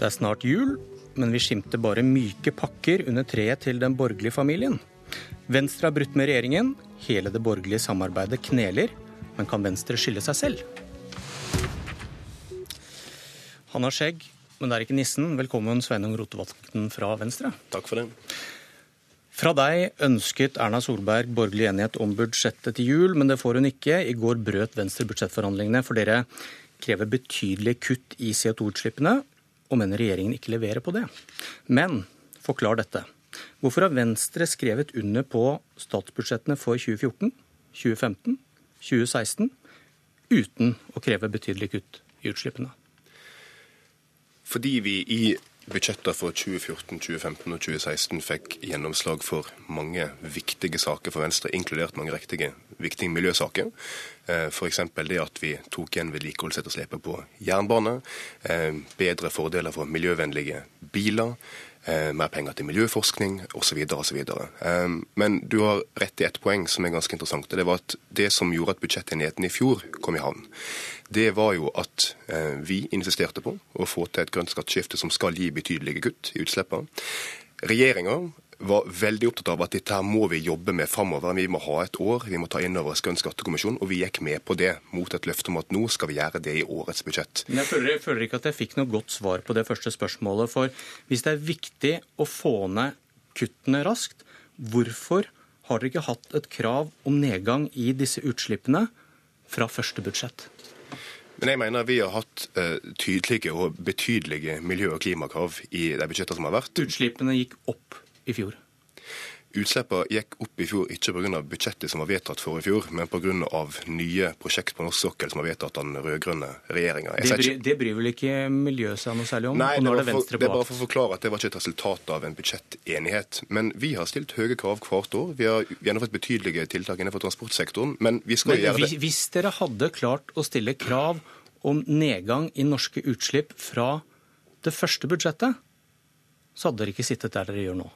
Det er snart jul, men vi skimter bare myke pakker under treet til den borgerlige familien. Venstre har brutt med regjeringen. Hele det borgerlige samarbeidet kneler. Men kan Venstre skylde seg selv? Han har skjegg, men det er ikke nissen. Velkommen, Sveinung Rotevatn fra Venstre. Takk for det. Fra deg ønsket Erna Solberg borgerlig enighet om budsjettet til jul, men det får hun ikke. I går brøt Venstre budsjettforhandlingene, for dere krever betydelige kutt i CO2-utslippene, og mener regjeringen ikke leverer på det. Men forklar dette. Hvorfor har Venstre skrevet under på statsbudsjettene for 2014, 2015, 2016 uten å kreve betydelige kutt i utslippene? Fordi vi i budsjetter for 2014, 2015 og 2016 fikk gjennomslag for mange viktige saker for Venstre, inkludert mange riktige, viktige miljøsaker. F.eks. det at vi tok igjen vedlikeholdsetterslepet på jernbane, bedre fordeler for miljøvennlige biler, mer penger til miljøforskning osv. osv. Men du har rett i ett poeng som er ganske interessant. Det var at det som gjorde at budsjettenigheten i fjor kom i havn, det var jo at vi insisterte på å få til et grønt skatteskifte som skal gi betydelige kutt i utslippene. Regjeringa var veldig opptatt av at dette her må vi jobbe med framover. Vi må ha et år, vi må ta inn over oss Grønn skattekommisjon, og vi gikk med på det mot et løfte om at nå skal vi gjøre det i årets budsjett. Men jeg føler, jeg føler ikke at jeg fikk noe godt svar på det første spørsmålet. For hvis det er viktig å få ned kuttene raskt, hvorfor har dere ikke hatt et krav om nedgang i disse utslippene fra første budsjett? Men jeg mener vi har hatt uh, tydelige og betydelige miljø- og klimakrav i de budsjettene som har vært. Utslippene gikk opp i fjor. Utslippene gikk opp i fjor ikke pga. budsjettet som var vedtatt for i fjor, men pga. nye prosjekt på norsk sokkel som var vedtatt av den rød-grønne regjeringa. Det, bry, det bryr vel ikke miljøet seg noe særlig om? Nei, og nå det, er det, Venstre det er bare for å forklare at det var ikke et resultat av en budsjettenighet. Men vi har stilt høye krav hvert år. Vi har gjennomført betydelige tiltak innenfor transportsektoren. Men vi skal Men gjøre det. hvis dere hadde klart å stille krav om nedgang i norske utslipp fra det første budsjettet, så hadde dere ikke sittet der dere gjør nå.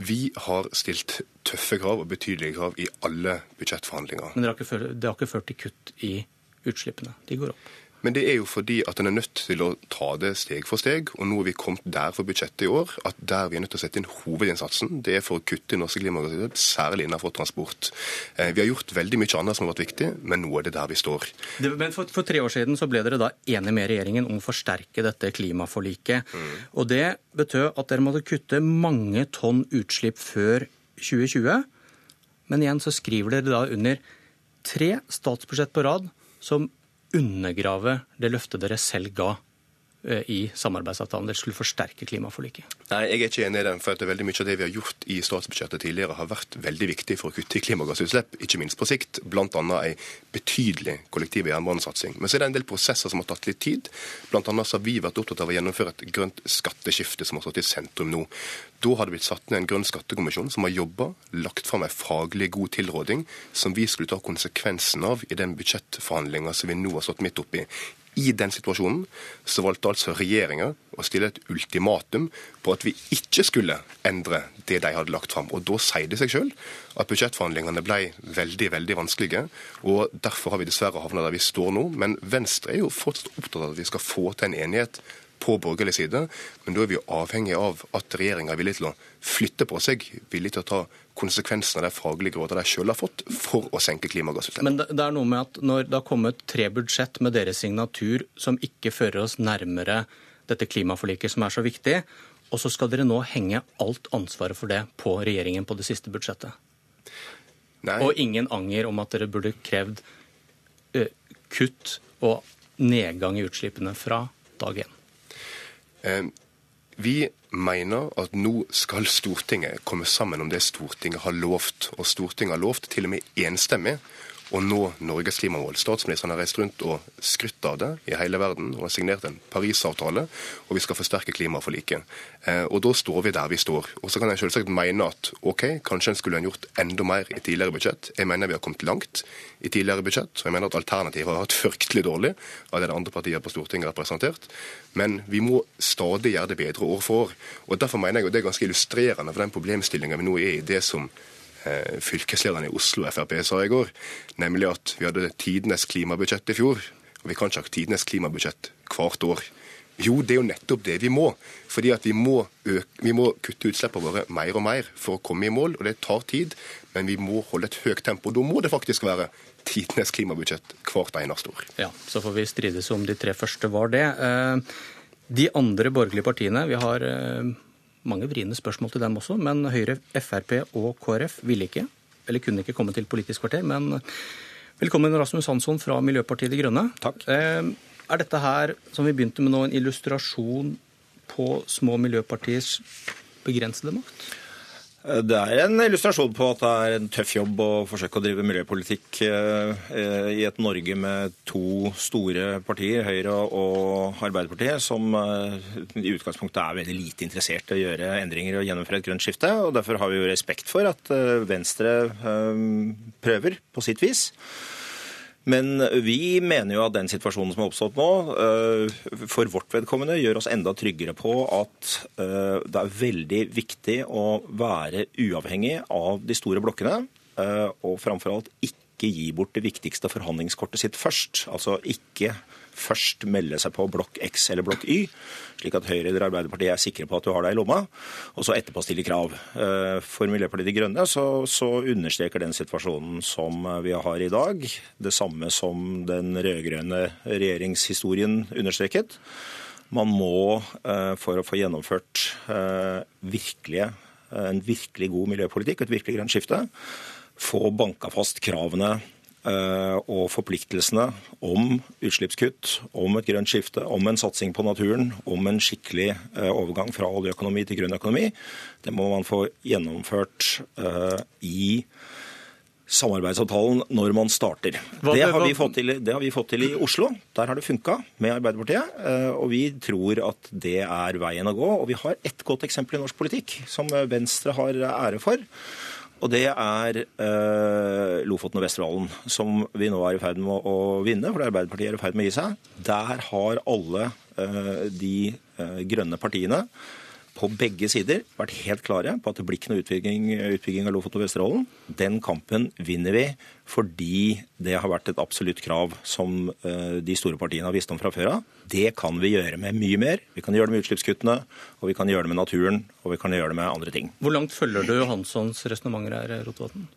Vi har stilt tøffe krav og betydelige krav i alle budsjettforhandlinger. Men det har ikke ført, det har ikke ført til kutt i utslippene. De går opp. Men det er jo fordi at en er nødt til å ta det steg for steg. Og nå har vi kommet der for budsjettet i år at der vi er nødt til å sette inn hovedinnsatsen, det er for å kutte norske klimagassutslipp, særlig innenfor transport. Eh, vi har gjort veldig mye annet som har vært viktig, men nå er det der vi står. Det, men for, for, tre år siden så ble dere da enige med regjeringen om å forsterke dette klimaforliket. Mm. Og det betød at dere måtte kutte mange tonn utslipp før 2020. Men igjen så skriver dere da under tre statsbudsjett på rad som undergrave det løftet dere selv ga i samarbeidsavtalen. Det skulle forsterke klimaforliket. Nei, jeg er ikke enig i den. for at Veldig mye av det vi har gjort i statsbudsjettet tidligere, har vært veldig viktig for å kutte i klimagassutslipp, ikke minst på sikt. Bl.a. en betydelig kollektiv- jernbanesatsing. Men så er det en del prosesser som har tatt litt tid. Blant annet har vi vært opptatt av å gjennomføre et grønt skatteskifte som har stått i sentrum nå. Da har det blitt satt ned en grønn skattekommisjon som har jobba, lagt fram en faglig god tilråding som vi skulle ta konsekvensen av i den budsjettforhandlinga som vi nå har stått midt oppi. I den situasjonen så valgte altså regjeringa å stille et ultimatum på at vi ikke skulle endre det de hadde lagt fram. Og da sier det seg sjøl at budsjettforhandlingene ble veldig veldig vanskelige. og Derfor har vi dessverre havna der vi står nå. Men Venstre er jo fortsatt opptatt av at vi skal få til en enighet på borgerlig side, men da er vi jo avhengig av at regjeringa er villig til å flytte på seg, villig til å ta konsekvensen av det faglige rådet de selv har fått for å senke klimagassutslippene. Men det er noe med at når det har kommet tre budsjett med deres signatur som ikke fører oss nærmere dette klimaforliket som er så viktig, og så skal dere nå henge alt ansvaret for det på regjeringen på det siste budsjettet. Nei. Og ingen anger om at dere burde krevd uh, kutt og nedgang i utslippene fra dag én. Eh, vi mener at nå skal Stortinget komme sammen om det Stortinget har lovt. Og Stortinget har lovt, til og med enstemmig, å nå Norges klimamål. Statsministeren har reist rundt og skrytt av det i hele verden og har signert en Parisavtale, og vi skal forsterke klimaforliket. Eh, og da står vi der vi står. Og så kan jeg selvsagt mene at OK, kanskje en skulle ha gjort enda mer i tidligere budsjett. Jeg mener vi har kommet langt i tidligere budsjett, og jeg mener at alternativet har vært fryktelig dårlig av det de andre partiene på Stortinget har representert. Men vi må stadig gjøre det bedre år for år. Og Derfor mener jeg at det er ganske illustrerende for den problemstillinga vi nå er i, det som fylkeslederen i Oslo Frp sa i går, nemlig at vi hadde tidenes klimabudsjett i fjor. Og vi kan ikke ha tidenes klimabudsjett hvert år. Jo, det er jo nettopp det vi må. Fordi at vi må, øke, vi må kutte utslippene våre mer og mer for å komme i mål. Og det tar tid, men vi må holde et høyt tempo. Da må det faktisk være tidenes klimabudsjett hvert eneste år. Ja, Så får vi strides om de tre første var det. Eh, de andre borgerlige partiene, vi har eh, mange vriene spørsmål til dem også, men Høyre, Frp og KrF ville ikke, eller kunne ikke komme til Politisk kvarter. Men velkommen Rasmus Hansson fra Miljøpartiet De Grønne. Takk. Eh, er dette her, som vi begynte med nå, en illustrasjon på små miljøpartiers begrensede makt? Det er en illustrasjon på at det er en tøff jobb å forsøke å drive miljøpolitikk eh, i et Norge med to store partier, Høyre og Arbeiderpartiet, som eh, i utgangspunktet er veldig lite interessert i å gjøre endringer og gjennomføre et grønt skifte. og Derfor har vi jo respekt for at eh, Venstre prøver på sitt vis. Men vi mener jo at den situasjonen som har oppstått nå, eh, for vårt vedkommende gjør oss enda tryggere på at eh, det er veldig viktig å være uavhengig av de store blokkene, eh, og framfor alt ikke gi bort det viktigste forhandlingskortet sitt først. Altså ikke først melde seg på blokk X eller blokk Y, slik at Høyre eller Arbeiderpartiet er sikre på at du har deg i lomma, og så etterpå stille krav. Eh, for Miljøpartiet De Grønne så, så understreker den situasjonen som vi har i dag, det samme som den rød-grønne regjeringshistorien understreket. Man må, eh, for å få gjennomført eh, virkelige, en virkelig god miljøpolitikk, et virkelig grønt skifte, få banka fast kravene og forpliktelsene om utslippskutt, om et grønt skifte, om en satsing på naturen, om en skikkelig eh, overgang fra oljeøkonomi til grønn økonomi, det må man få gjennomført eh, i samarbeidsavtalen når man starter. Det har, til, det har, vi fått til, i Oslo. Der har det funka med Arbeiderpartiet. Og vi tror at det er veien å gå. Og vi har ett godt eksempel i norsk politikk som Venstre har ære for. Og det er eh, Lofoten og Vesterålen, som vi nå er i ferd med å, vinne, for Arbeiderpartiet er i ferd med å gi seg. Der har alle eh, de eh, grønne partiene på begge sider vært helt klare på at det blir ikke noe utbygging, utbygging av Lofoten og Vesterålen. Den kampen vinner vi fordi det har vært et absolutt krav som uh, de store partiene har visst om fra før av. Det kan vi gjøre med mye mer. Vi kan gjøre det med utslippskuttene, og vi kan gjøre det med naturen, og vi kan gjøre det med andre ting. Hvor langt følger du Johanssons resonnementer her, Rotevatn?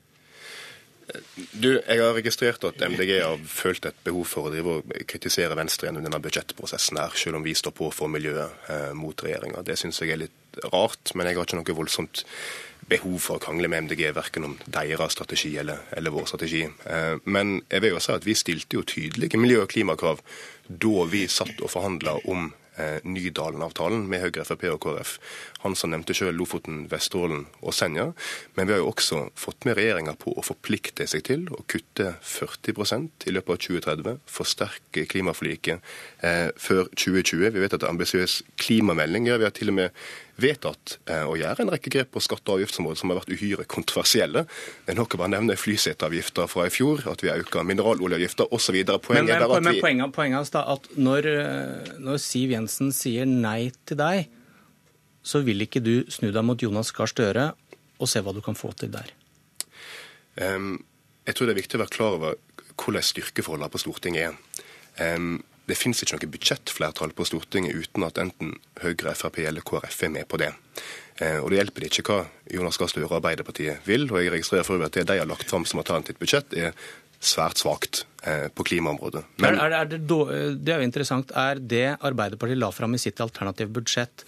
Du, Jeg har registrert at MDG har følt et behov for å drive og kritisere Venstre gjennom denne budsjettprosessen, her, selv om vi står på for miljøet eh, mot regjeringa. Det syns jeg er litt rart, men jeg har ikke noe voldsomt behov for å krangle med MDG, verken om deres strategi eller, eller vår strategi. Eh, men jeg vil jo si at vi stilte jo tydelige miljø- og klimakrav da vi satt og forhandla om Nydalen-avtalen med Høyre, Frp og KrF. Han som nevnte selv Lofoten, Vesterålen og Senja. Men vi har jo også fått med regjeringa på å forplikte seg til å kutte 40% i løpet av 2030, forsterke klimaforliket eh, før 2020. Vi vet at det er ambisiøs klimamelding. Ja, vi har til og med vedtatt eh, å gjøre en rekke grep på skatte- og avgiftsområdet som har vært uhyre kontroversielle. Det er nok å bare nevne flyseteavgifter fra i fjor, at vi har økt mineraloljeavgifter osv. Poenget men, men, men, poenget, poenget er at når, eh, når Siv Jensen sier nei til deg, så vil ikke du snu deg mot Jonas Gahr Støre og se hva du kan få til der. Um, jeg tror det er viktig å være klar over hvordan styrkeforholdene på Stortinget er. Um, det finnes ikke noe budsjettflertall på Stortinget uten at enten Høyre, Frp eller KrF er med på det. Eh, og Det hjelper ikke hva Jonas Gahr Støre og Arbeiderpartiet vil. og Jeg registrerer for øvrig at det de har lagt fram som alternativt budsjett, er svært svakt eh, på klimaområdet. Men, er, er det, det, er jo interessant. Er det Arbeiderpartiet la fram i sitt alternative budsjett,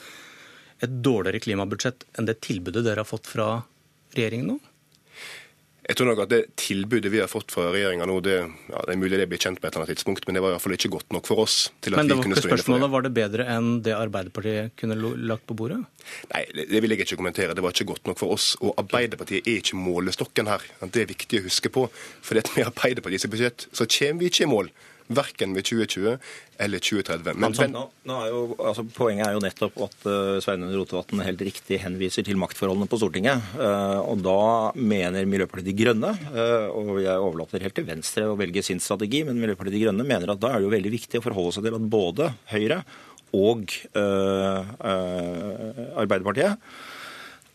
et dårligere klimabudsjett enn det tilbudet dere har fått fra regjeringen nå? Jeg tror nok at Det tilbudet vi har fått fra regjeringa nå, det, ja, det, er mulig det blir kjent på et eller annet tidspunkt, men det var i hvert fall ikke godt nok for oss. til at men vi kunne stå det. Var det bedre enn det Arbeiderpartiet kunne lagt på bordet? Nei, det vil jeg ikke kommentere. Det var ikke godt nok for oss. Og Arbeiderpartiet er ikke målestokken her. Det er viktig å huske på. For med Arbeiderpartiets budsjett så kommer vi ikke i mål verken ved 2020 eller 2030. Men, altså, nå, nå er jo, altså, poenget er jo nettopp at uh, Sveinung Rotevatn helt riktig henviser til maktforholdene på Stortinget. Uh, og da mener Miljøpartiet De Grønne, uh, og jeg overlater helt til Venstre å velge sin strategi, men Miljøpartiet De Grønne mener at da er det jo veldig viktig å forholde seg til at både Høyre og Arbeiderpartiet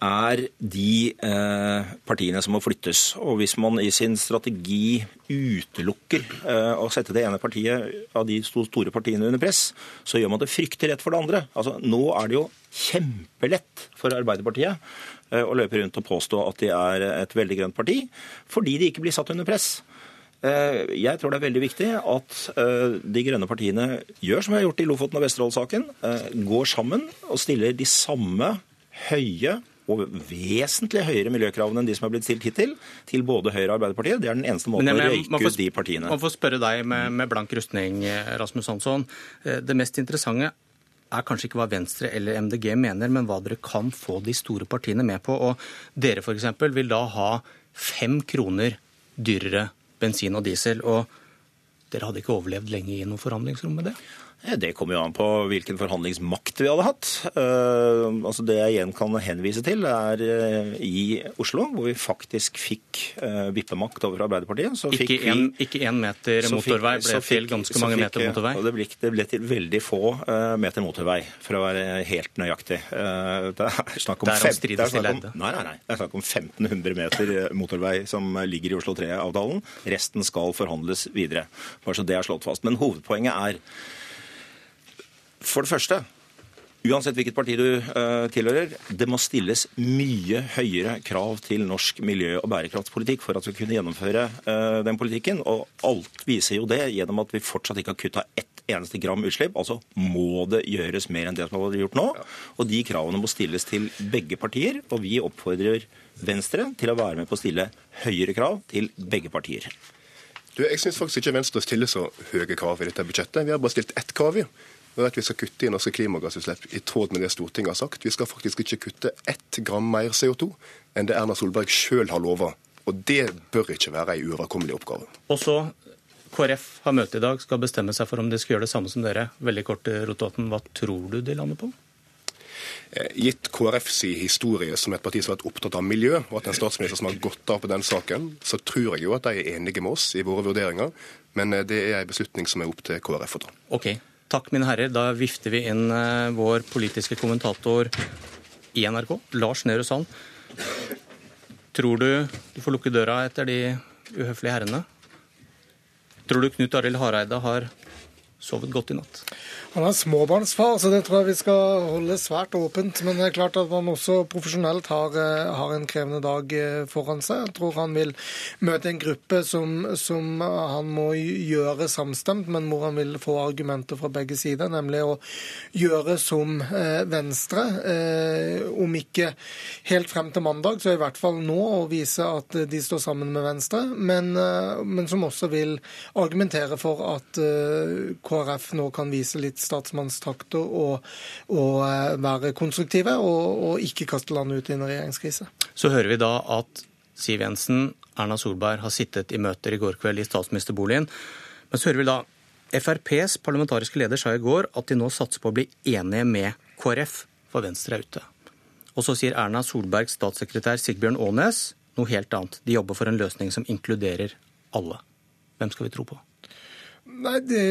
er de eh, partiene som må flyttes. Og hvis man i sin strategi utelukker eh, å sette det ene partiet av de store partiene under press, så gjør man det fryktelig rett for det andre. Altså, nå er det jo kjempelett for Arbeiderpartiet eh, å løpe rundt og påstå at de er et veldig grønt parti, fordi de ikke blir satt under press. Eh, jeg tror det er veldig viktig at eh, de grønne partiene gjør som vi har gjort i Lofoten og Vesterålen-saken, eh, går sammen og stiller de samme høye og vesentlig høyere miljøkravene enn de som er blitt stilt hittil, til både Høyre og Arbeiderpartiet. Det er den eneste måten å røyke ut de partiene. Man får spørre deg med, med blank rustning, Rasmus Hansson. Eh, det mest interessante er kanskje ikke hva Venstre eller MDG mener, men hva dere kan få de store partiene med på. Og dere f.eks. vil da ha fem kroner dyrere bensin og diesel. og dere hadde ikke overlevd lenge i noe forhandlingsrom med det? Det kommer jo an på hvilken forhandlingsmakt vi hadde hatt. Uh, altså Det jeg igjen kan henvise til, er uh, i Oslo, hvor vi faktisk fikk uh, vippemakt over Arbeiderpartiet. Så ikke, en, vi, ikke en meter motorvei ble til ganske mange meter motorvei? Det ble, det ble til veldig få meter motorvei, for å være helt nøyaktig. det er snakk om, fem, det er snakk om, nei, nei, nei, det er snakk om 1500 meter motorvei som ligger i Oslo 3-avtalen. Resten skal forhandles videre. Bare så det er slått fast. Men hovedpoenget er for det første, uansett hvilket parti du uh, tilhører, det må stilles mye høyere krav til norsk miljø- og bærekraftspolitikk for at vi kunne gjennomføre uh, den politikken. Og alt viser jo det gjennom at vi fortsatt ikke har kutta ett eneste gram utslipp. Altså må det gjøres mer enn det som har vært gjort nå. Og de kravene må stilles til begge partier. Og vi oppfordrer Venstre til å være med på å stille høyere krav til begge partier. Du, jeg syns faktisk ikke Venstre stiller så høye krav i dette budsjettet. Vi har bare stilt ett krav. Det er at vi skal kutte i norske klimagassutslipp i tråd med det Stortinget har sagt. Vi skal faktisk ikke kutte ett gram mer CO2 enn det Erna Solberg sjøl har lova. Og det bør ikke være ei uoverkommelig oppgave. Og så KrF har møte i dag, skal bestemme seg for om de skal gjøre det samme som dere. Veldig kort, Rotevatn. Hva tror du de lander på? Eh, gitt KrFs historie som et parti som har vært opptatt av miljø, og at en statsminister som har gått av på den saken, så tror jeg jo at de er enige med oss i våre vurderinger. Men eh, det er en beslutning som er opp til KrF å ta. Okay. Takk, mine herrer. Da vifter vi inn eh, vår politiske kommentator i NRK, Lars Nehru Sand. Tror du du får lukke døra etter de uhøflige herrene? Tror du Knut Arild Hareide har sovet godt i natt? Han er småbarnsfar, så det tror jeg vi skal holde svært åpent. Men det er klart at man også profesjonelt har, eh, har en krevende dag eh, foran seg. Jeg tror han vil møte en gruppe som, som, han må gjøre samstemt, men hvor han vil få argumenter fra begge sider. Nemlig å gjøre som eh, Venstre, om ikke helt frem til mandag, så i hvert fall nå, å vise at de står sammen med Venstre. Men, men som også vil argumentere for at KrF nå kan vise litt statsmannstakter og, og eh, være konstruktive, og, og ikke kaste landet ut i en regjeringskrise. Så hører vi da at Siv Jensen, Erna Solberg har sittet i møter i går kveld i statsministerboligen. Men så hører vi da FrPs parlamentariske leder sa i går at de nå satser på å bli enige med KrF, for Venstre er ute. Og så sier Erna Solbergs statssekretær Sigbjørn Aanes noe helt annet. De jobber for en løsning som inkluderer alle. Hvem skal vi tro på? Nei, det,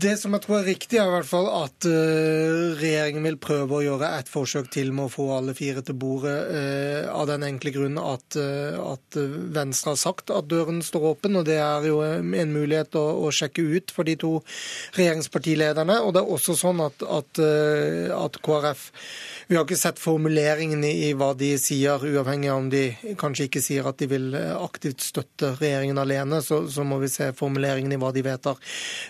det, som jeg tror er riktig, er i hvert fall at uh, regjeringen vil prøve å gjøre et forsøk til med å få alle fire til bordet, uh, av den enkle grunn at, uh, at, Venstre har sagt at døren står åpen. og Det er jo en mulighet å, å sjekke ut for de to regjeringspartilederne. og det er også sånn at, at, at KrF vi har ikke sett formuleringene i hva de sier, uavhengig av om de kanskje ikke sier at de vil aktivt støtte regjeringen alene. Så, så må vi se formuleringene i hva de vedtar.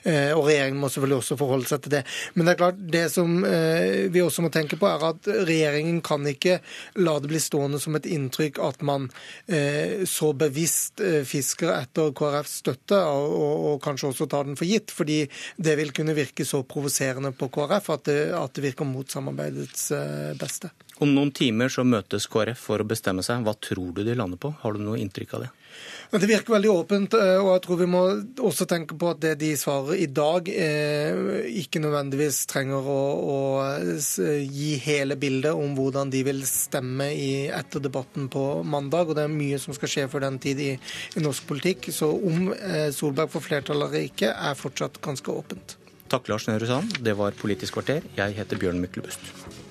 Eh, og regjeringen må selvfølgelig også forholde seg til det. Men det er klart, det som eh, vi også må tenke på, er at regjeringen kan ikke la det bli stående som et inntrykk at man så bevisst fisker etter KrFs støtte, og, kanskje også tar den for gitt. Fordi det vil kunne virke så provoserende på KrF at det virker mot samarbeidets beste. Om noen timer så møtes KrF for å bestemme seg. Hva tror du de lander på? Har du noe inntrykk av det? Det virker veldig åpent, eh, og jeg tror vi må også tenke på at det de svarer i dag, eh, ikke nødvendigvis trenger å, å gi hele bildet om hvordan de vil stemme i, etter debatten på mandag. Og det er mye som skal skje før den tid i, i norsk politikk. Så om eh, Solberg får flertall eller ikke, er fortsatt ganske åpent. Takk, Lars Nehru Sand. Det var Politisk kvarter. Jeg heter Bjørn Myklebust.